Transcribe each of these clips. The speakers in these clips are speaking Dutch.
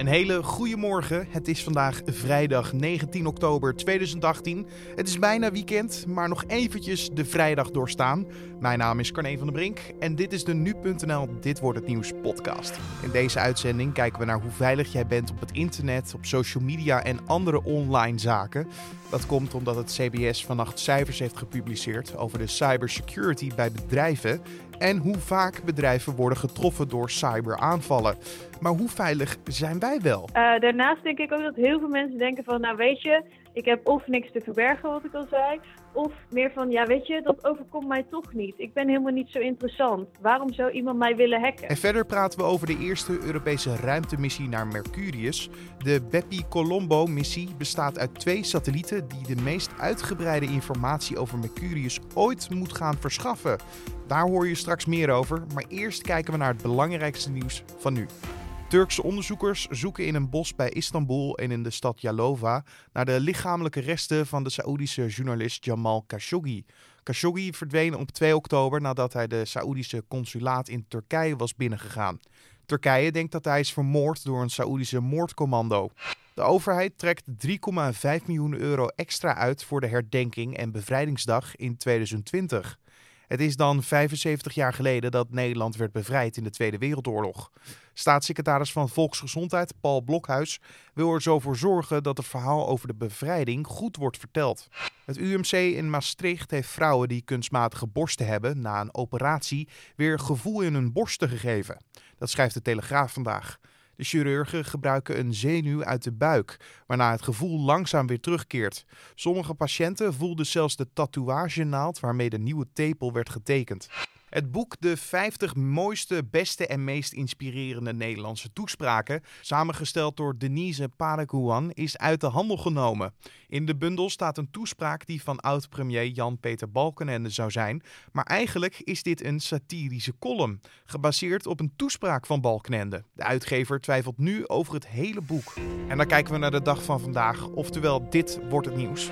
Een hele goede morgen. Het is vandaag vrijdag 19 oktober 2018. Het is bijna weekend, maar nog eventjes de vrijdag doorstaan. Mijn naam is Carne van der Brink en dit is de Nu.nl Dit Wordt Het Nieuws podcast. In deze uitzending kijken we naar hoe veilig jij bent op het internet, op social media en andere online zaken. Dat komt omdat het CBS vannacht cijfers heeft gepubliceerd over de cybersecurity bij bedrijven en hoe vaak bedrijven worden getroffen door cyberaanvallen. Maar hoe veilig zijn wij wel? Uh, daarnaast denk ik ook dat heel veel mensen denken van, nou weet je, ik heb of niks te verbergen, wat ik al zei, of meer van, ja weet je, dat overkomt mij toch niet. Ik ben helemaal niet zo interessant. Waarom zou iemand mij willen hacken? En verder praten we over de eerste Europese ruimtemissie naar Mercurius. De Bepi Colombo missie bestaat uit twee satellieten die de meest uitgebreide informatie over Mercurius ooit moet gaan verschaffen. Daar hoor je straks meer over, maar eerst kijken we naar het belangrijkste nieuws van nu. Turkse onderzoekers zoeken in een bos bij Istanbul en in de stad Yalova naar de lichamelijke resten van de Saoedische journalist Jamal Khashoggi. Khashoggi verdween op 2 oktober nadat hij de Saoedische consulaat in Turkije was binnengegaan. Turkije denkt dat hij is vermoord door een Saoedische moordcommando. De overheid trekt 3,5 miljoen euro extra uit voor de herdenking en bevrijdingsdag in 2020. Het is dan 75 jaar geleden dat Nederland werd bevrijd in de Tweede Wereldoorlog. Staatssecretaris van Volksgezondheid Paul Blokhuis wil er zo voor zorgen dat het verhaal over de bevrijding goed wordt verteld. Het UMC in Maastricht heeft vrouwen die kunstmatige borsten hebben na een operatie weer gevoel in hun borsten gegeven. Dat schrijft de Telegraaf vandaag. De chirurgen gebruiken een zenuw uit de buik, waarna het gevoel langzaam weer terugkeert. Sommige patiënten voelden zelfs de tatoeagenaald waarmee de nieuwe tepel werd getekend. Het boek De 50 mooiste, beste en meest inspirerende Nederlandse toespraken, samengesteld door Denise Paraguan, is uit de handel genomen. In de bundel staat een toespraak die van oud-premier Jan-Peter Balkenende zou zijn, maar eigenlijk is dit een satirische column, gebaseerd op een toespraak van Balkenende. De uitgever twijfelt nu over het hele boek. En dan kijken we naar de dag van vandaag, oftewel dit wordt het nieuws.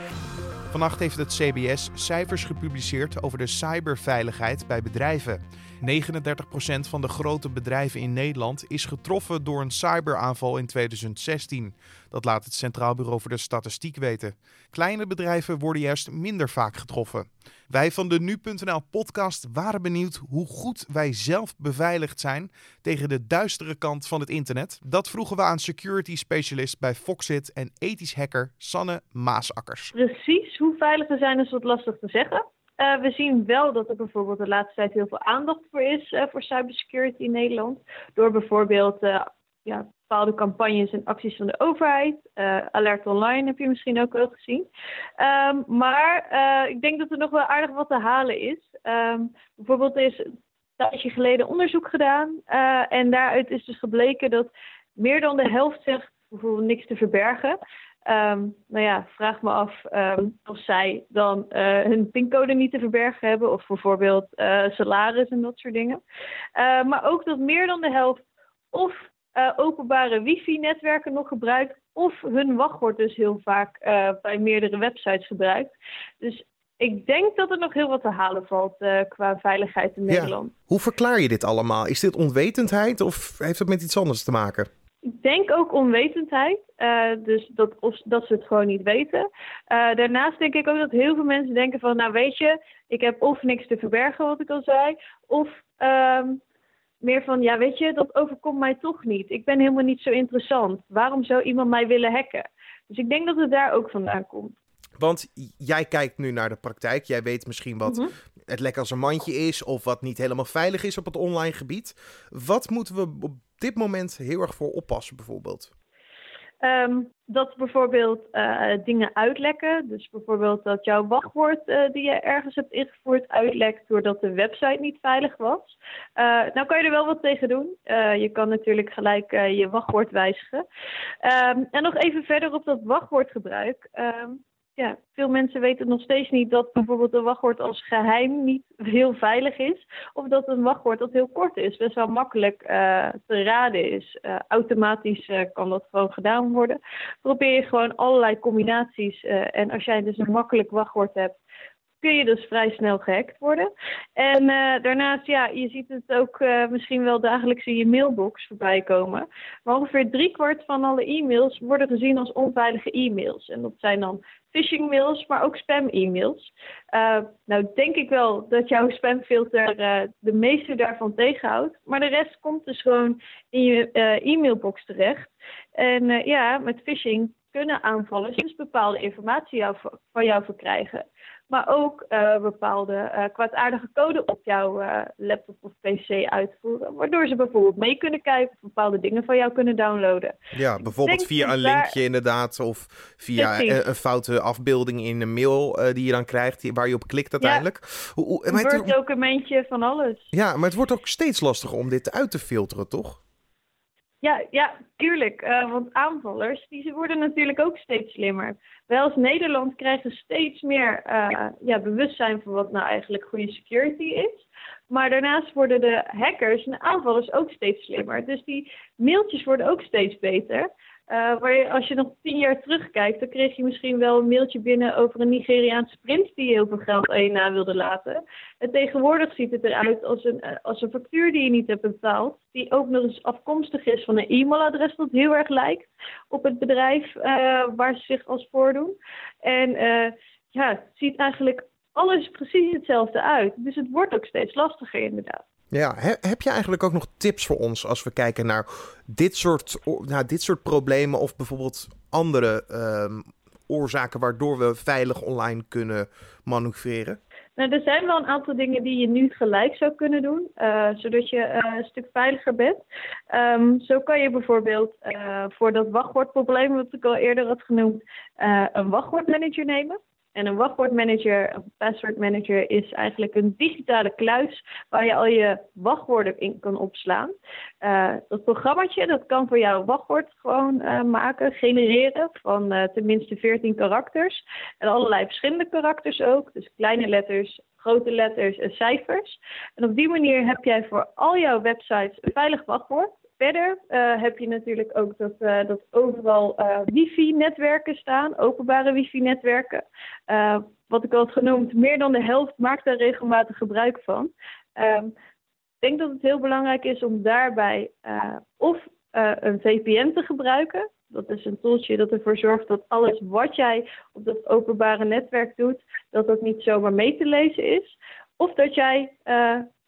Vannacht heeft het CBS cijfers gepubliceerd over de cyberveiligheid bij bedrijven. 39% van de grote bedrijven in Nederland is getroffen door een cyberaanval in 2016. Dat laat het Centraal Bureau voor de Statistiek weten. Kleine bedrijven worden juist minder vaak getroffen. Wij van de Nu.nl podcast waren benieuwd hoe goed wij zelf beveiligd zijn tegen de duistere kant van het internet. Dat vroegen we aan security specialist bij Foxit en ethisch hacker Sanne Maasakkers. Precies hoe veilig we zijn is wat lastig te zeggen. Uh, we zien wel dat er bijvoorbeeld de laatste tijd heel veel aandacht voor is uh, voor cybersecurity in Nederland. Door bijvoorbeeld uh, ja, bepaalde campagnes en acties van de overheid. Alert Online heb je misschien ook wel gezien. Um, maar ik denk dat er nog wel aardig wat te halen is. Um, bijvoorbeeld is een tijdje geleden onderzoek gedaan. en daaruit is dus gebleken dat meer dan de helft zegt bijvoorbeeld niks te verbergen. Um, nou ja, vraag me af um, of zij dan uh, hun pincode niet te verbergen hebben, of bijvoorbeeld uh, salaris en dat soort dingen. Uh, maar ook dat meer dan de helft of openbare wifi-netwerken nog gebruikt, of hun wachtwoord dus heel vaak bij meerdere websites gebruikt. Dus ik denk dat er nog heel wat te halen valt qua veiligheid in Nederland. Hoe verklaar je dit allemaal? Is dit onwetendheid of heeft het met iets anders te maken? Denk ook onwetendheid, uh, dus dat, of, dat ze het gewoon niet weten. Uh, daarnaast denk ik ook dat heel veel mensen denken van, nou weet je, ik heb of niks te verbergen, wat ik al zei, of um, meer van, ja weet je, dat overkomt mij toch niet. Ik ben helemaal niet zo interessant. Waarom zou iemand mij willen hacken? Dus ik denk dat het daar ook vandaan komt. Want jij kijkt nu naar de praktijk. Jij weet misschien wat mm het lekker als een mandje is of wat niet helemaal veilig is op het online gebied. Wat moeten we op dit moment heel erg voor oppassen bijvoorbeeld? Um, dat bijvoorbeeld uh, dingen uitlekken. Dus bijvoorbeeld dat jouw wachtwoord uh, die je ergens hebt ingevoerd uitlekt doordat de website niet veilig was. Uh, nou kan je er wel wat tegen doen. je kan natuurlijk gelijk je wachtwoord wijzigen. Um, en nog even verder op dat wachtwoordgebruik. Um, ja, veel mensen weten nog steeds niet dat bijvoorbeeld een wachtwoord als geheim niet heel veilig is. Of dat een wachtwoord dat heel kort is, best wel makkelijk uh, te raden is. Uh, automatisch uh, kan dat gewoon gedaan worden. Probeer je gewoon allerlei combinaties. en als jij dus een makkelijk wachtwoord hebt, kun je dus vrij snel gehackt worden. En uh, daarnaast, ja, je ziet het ook uh, misschien wel dagelijks in je mailbox voorbij komen. Maar ongeveer driekwart van alle e-mails worden gezien als onveilige e-mails. En dat zijn dan phishing mails, maar ook spam e-mails. Uh, nou denk ik wel dat jouw spamfilter de meeste daarvan tegenhoudt. Maar de rest komt dus gewoon in je e-mailbox terecht. En ja, met phishing kunnen aanvallers dus bepaalde informatie jou, van jou verkrijgen maar ook uh, bepaalde uh, kwaadaardige code op jouw uh, laptop of pc uitvoeren. Waardoor ze bijvoorbeeld mee kunnen kijken of bepaalde dingen van jou kunnen downloaden. Ja, bijvoorbeeld via een linkje inderdaad of via een, een, foute afbeelding in een mail die je dan krijgt, waar je op klikt uiteindelijk. Ja, hoe, hoe, een Word-documentje van alles. Ja, maar het wordt ook steeds lastiger om dit uit te filteren, toch? Ja, ja, tuurlijk. Uh, want aanvallers die worden natuurlijk ook steeds slimmer. Wij als Nederland krijgen steeds meer uh, ja, bewustzijn van wat nou eigenlijk goede security is. Maar daarnaast worden de hackers en de aanvallers ook steeds slimmer. Dus die mailtjes worden ook steeds beter. Uh, waar als je nog tien jaar terugkijkt, dan kreeg je misschien wel een mailtje binnen over een Nigeriaanse prins die heel veel geld aan je na wilde laten. En tegenwoordig ziet het eruit als een, eh, als een factuur die je niet hebt betaald, die ook nog eens afkomstig is van een e-mailadres dat heel erg lijkt op het bedrijf uh, waar ze zich als voordoen. En ja, het ziet eigenlijk alles precies hetzelfde uit. Dus het wordt ook steeds lastiger inderdaad. Ja, heb je eigenlijk ook nog tips voor ons als we kijken naar dit soort, naar dit soort problemen of bijvoorbeeld andere um, oorzaken waardoor we veilig online kunnen manoeuvreren? Nou, er zijn wel een aantal dingen die je nu gelijk zou kunnen doen, uh, zodat je uh, een stuk veiliger bent. Um, zo kan je bijvoorbeeld uh, voor dat wachtwoordprobleem, wat ik al eerder had genoemd, een wachtwoordmanager nemen. En een wachtwoordmanager, een passwordmanager, is eigenlijk een digitale kluis waar je al je wachtwoorden in kan opslaan. Uh, dat programmaatje dat kan voor jou wachtwoord gewoon uh, maken, genereren van uh, tenminste 14 karakters. En allerlei verschillende karakters ook, dus kleine letters, grote letters en cijfers. En op die manier heb jij voor al jouw websites een veilig wachtwoord. Verder uh, heb je natuurlijk ook dat, uh, dat overal uh, wifi-netwerken staan, openbare wifi-netwerken. wat ik al had genoemd, meer dan de helft maakt daar regelmatig gebruik van. Um, ik denk dat het heel belangrijk is om daarbij of een VPN te gebruiken. Dat is een tooltje dat ervoor zorgt dat alles wat jij op dat openbare netwerk doet, dat dat niet zomaar mee te lezen is. Of dat jij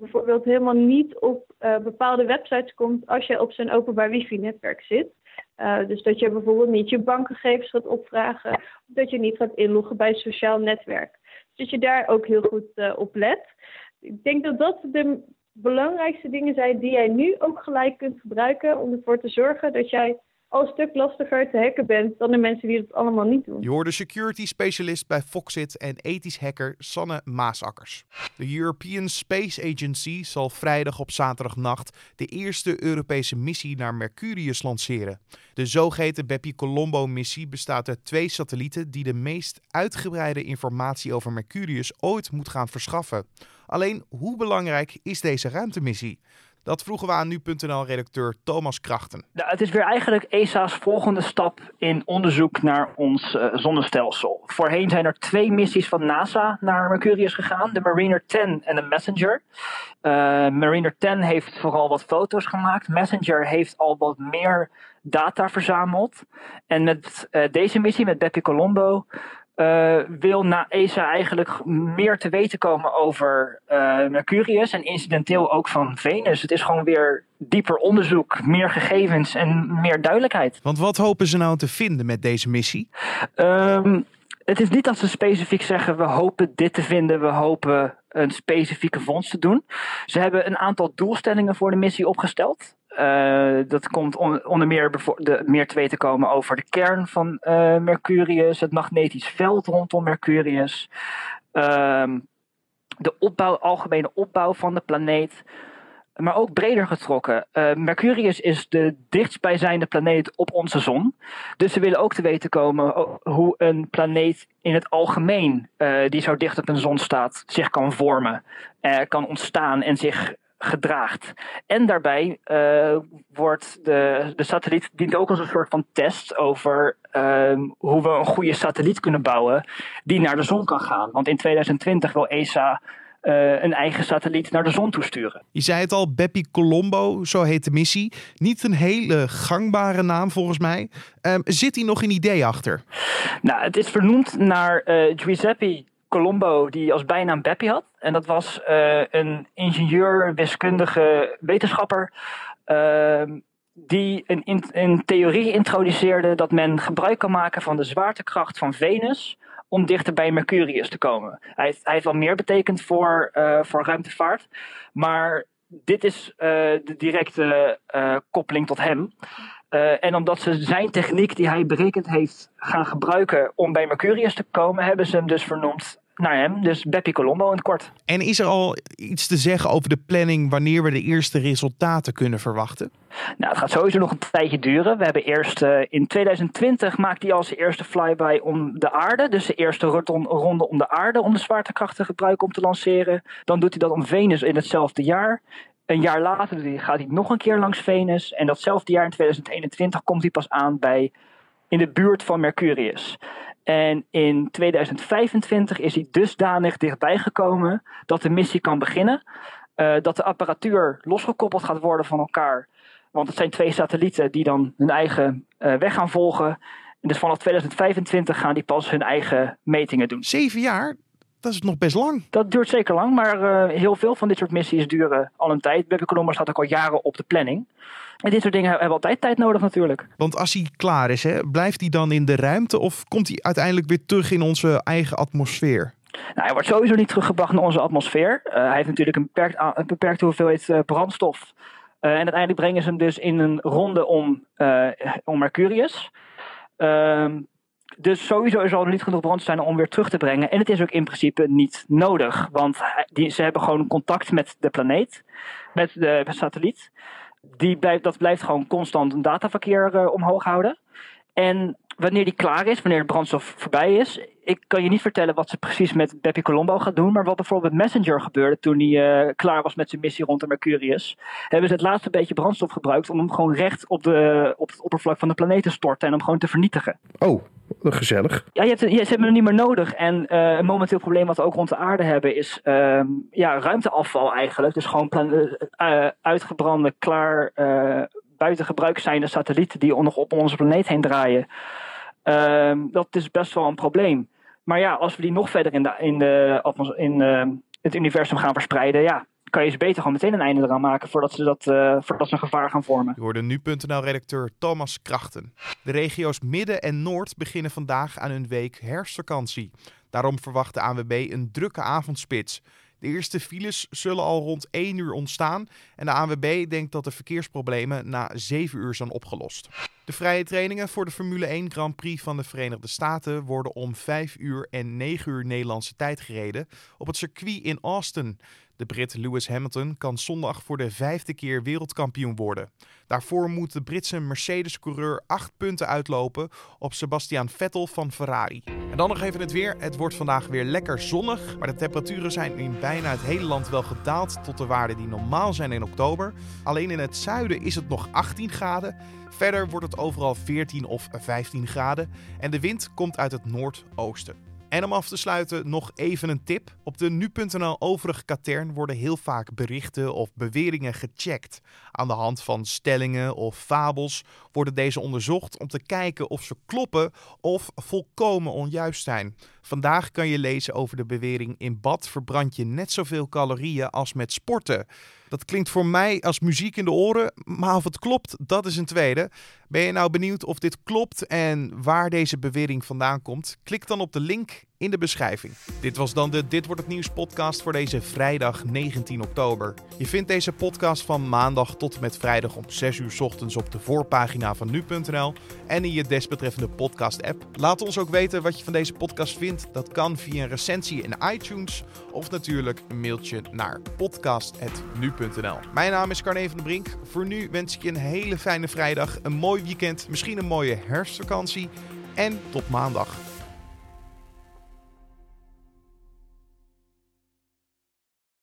bijvoorbeeld helemaal niet op uh, bepaalde websites komt als je op zo'n openbaar wifi-netwerk zit. Uh, dus dat je bijvoorbeeld niet je bankgegevens gaat opvragen, of dat je niet gaat inloggen bij een sociaal netwerk. Dus dat je daar ook heel goed op let. Ik denk dat dat de belangrijkste dingen zijn die jij nu ook gelijk kunt gebruiken om ervoor te zorgen dat jij al een stuk lastiger te hacken bent dan de mensen die het allemaal niet doen. Je hoorde security specialist bij Foxit en ethisch hacker Sanne Maasakkers. De European Space Agency zal vrijdag op zaterdagnacht de eerste Europese missie naar Mercurius lanceren. De zogeheten Bepi Colombo missie bestaat uit twee satellieten die de meest uitgebreide informatie over Mercurius ooit moet gaan verschaffen. Alleen hoe belangrijk is deze ruimtemissie? Dat vroegen we aan nu.nl-redacteur Thomas Krachten. Nou, het is weer eigenlijk ESA's volgende stap in onderzoek naar ons uh, zonnestelsel. Voorheen zijn er twee missies van NASA naar Mercurius gegaan: de Mariner 10 en de Messenger. Uh, Mariner 10 heeft vooral wat foto's gemaakt. Messenger heeft al wat meer data verzameld. En met uh, deze missie, met Bepi Colombo, uh, wil na ESA eigenlijk meer te weten komen over uh, Mercurius en incidenteel ook van Venus. Het is gewoon weer dieper onderzoek, meer gegevens en meer duidelijkheid. Want wat hopen ze nou te vinden met deze missie? Um, het is niet dat ze specifiek zeggen: we hopen dit te vinden, we hopen een specifieke vondst te doen. Ze hebben een aantal doelstellingen voor de missie opgesteld. Uh, dat komt on, onder meer, de, meer te weten komen over de kern van uh, Mercurius, het magnetisch veld rondom Mercurius, uh, de opbouw, algemene opbouw van de planeet, maar ook breder getrokken. Uh, Mercurius is de dichtstbijzijnde planeet op onze zon. Dus ze willen ook te weten komen hoe een planeet in het algemeen, die zo dicht op een zon staat, zich kan vormen, kan ontstaan en zich gedraagt. En daarbij uh, wordt de, de satelliet dient ook als een soort van test over uh, hoe we een goede satelliet kunnen bouwen die naar de zon kan gaan. Want in 2020 wil ESA uh, een eigen satelliet naar de zon toesturen. Je zei het al, Bepi Colombo, zo heet de missie. Niet een hele gangbare naam volgens mij. Um, zit hier nog een idee achter? Nou, het is vernoemd naar uh, Giuseppe Colombo, die als bijnaam Bepi had. En dat was uh, een ingenieur, wiskundige wetenschapper. Ehm, die een, een theorie introduceerde dat men gebruik kan maken van de zwaartekracht van Venus om dichter bij Mercurius te komen. Hij hij heeft wel meer betekend voor, uh, voor ruimtevaart, maar dit is uh, de directe uh, koppeling tot hem. en omdat ze zijn techniek die hij berekend heeft gaan gebruiken om bij Mercurius te komen, hebben ze hem dus vernoemd naar hem. Dus Beppie Colombo in het kort. En is er al iets te zeggen over de planning wanneer we de eerste resultaten kunnen verwachten? Nou, het gaat sowieso nog een tijdje duren. We hebben eerst uh, in 2020 maakt hij al zijn eerste flyby om de aarde. Dus de eerste ronde om de aarde om de zwaartekracht te gebruiken om te lanceren. Dan doet hij dat om Venus in hetzelfde jaar. Een jaar later gaat hij nog een keer langs Venus. En datzelfde jaar in 2021 komt hij pas aan bij in de buurt van Mercurius. En in 2025 is hij dusdanig dichtbij gekomen dat de missie kan beginnen. Uh, dat de apparatuur losgekoppeld gaat worden van elkaar. Want het zijn twee satellieten die dan hun eigen uh, weg gaan volgen. En dus vanaf 2025 gaan die pas hun eigen metingen doen. Zeven jaar? Dat is nog best lang. Dat duurt zeker lang, maar uh, heel veel van dit soort missies duren al een tijd. Beppe Columbus staat ook al jaren op de planning. En dit soort dingen hebben altijd tijd nodig natuurlijk. Want als hij klaar is, hè, blijft hij dan in de ruimte of komt hij uiteindelijk weer terug in onze eigen atmosfeer? Nou, hij wordt sowieso niet teruggebracht naar onze atmosfeer. Uh, hij heeft natuurlijk een, beperkt, een beperkte hoeveelheid uh, brandstof. En uiteindelijk brengen ze hem dus in een ronde om, om Mercurius. Ehm, dus sowieso zal er niet genoeg brand zijn om weer terug te brengen. En het is ook in principe niet nodig. Want die, ze hebben gewoon contact met de planeet, met de satelliet die blijft, dat blijft gewoon constant een dataverkeer uh, omhoog houden. En wanneer die klaar is, wanneer de brandstof voorbij is, ik kan je niet vertellen wat ze precies met Bepi Colombo gaat doen, maar wat bijvoorbeeld met Messenger gebeurde toen hij uh, klaar was met zijn missie rond de Mercurius, hebben ze het laatste beetje brandstof gebruikt om hem gewoon recht op, de, op het oppervlak van de planeet te storten en hem gewoon te vernietigen. Oh, gezellig. Ja, je hebt, je, ze hebben hem niet meer nodig. En uh, een momenteel probleem wat we ook rond de aarde hebben is uh, ja, ruimteafval eigenlijk. Dus gewoon uh, uitgebrande, klaar, buiten gebruik zijnde satellieten die nog op onze planeet heen draaien. Ehm, dat is best wel een probleem. Maar ja, als we die nog verder in, de, in, de, in het universum gaan verspreiden, ja, kan je ze beter gewoon meteen een einde eraan maken voordat ze, dat, uh, voordat ze een gevaar gaan vormen. Je hoorde nu.nl-redacteur Thomas Krachten. De regio's Midden en Noord beginnen vandaag aan hun week herfstvakantie. Daarom verwacht de ANWB een drukke avondspits. De eerste files zullen al rond 1 uur ontstaan en de ANWB denkt dat de verkeersproblemen na 7 uur zijn opgelost. De vrije trainingen voor de Formule 1 Grand Prix van de Verenigde Staten worden om 5 uur en 9 uur Nederlandse tijd gereden op het circuit in Austin. De Brit Lewis Hamilton kan zondag voor de vijfde keer wereldkampioen worden. Daarvoor moet de Britse Mercedes-coureur acht punten uitlopen op Sebastian Vettel van Ferrari. En dan nog even het weer. Het wordt vandaag weer lekker zonnig, maar de temperaturen zijn in bijna het hele land wel gedaald tot de waarden die normaal zijn in oktober. Alleen in het zuiden is het nog 18 graden. Verder wordt het overal 14 of 15 graden en de wind komt uit het noordoosten. En om af te sluiten nog even een tip. Op de nu.nl overige katern worden heel vaak berichten of beweringen gecheckt. Aan de hand van stellingen of fabels worden deze onderzocht om te kijken of ze kloppen of volkomen onjuist zijn. Vandaag kan je lezen over de bewering in bad verbrand je net zoveel calorieën als met sporten. Dat klinkt voor mij als muziek in de oren, maar of het klopt, dat is een tweede. Ben je nou benieuwd of dit klopt en waar deze bewering vandaan komt? Klik dan op de link in de beschrijving. Dit was dan de Dit wordt het nieuws podcast voor deze vrijdag 19 oktober. Je vindt deze podcast van maandag tot en met vrijdag om 6 uur ochtends op de voorpagina van nu.nl en in je desbetreffende podcast app. Laat ons ook weten wat je van deze podcast vindt. Dat kan via een recensie in iTunes of natuurlijk een mailtje naar podcast.nu.nl. Mijn naam is Carne van der Brink. Voor nu wens ik je een hele fijne vrijdag, een mooi weekend, misschien een mooie herfstvakantie en tot maandag.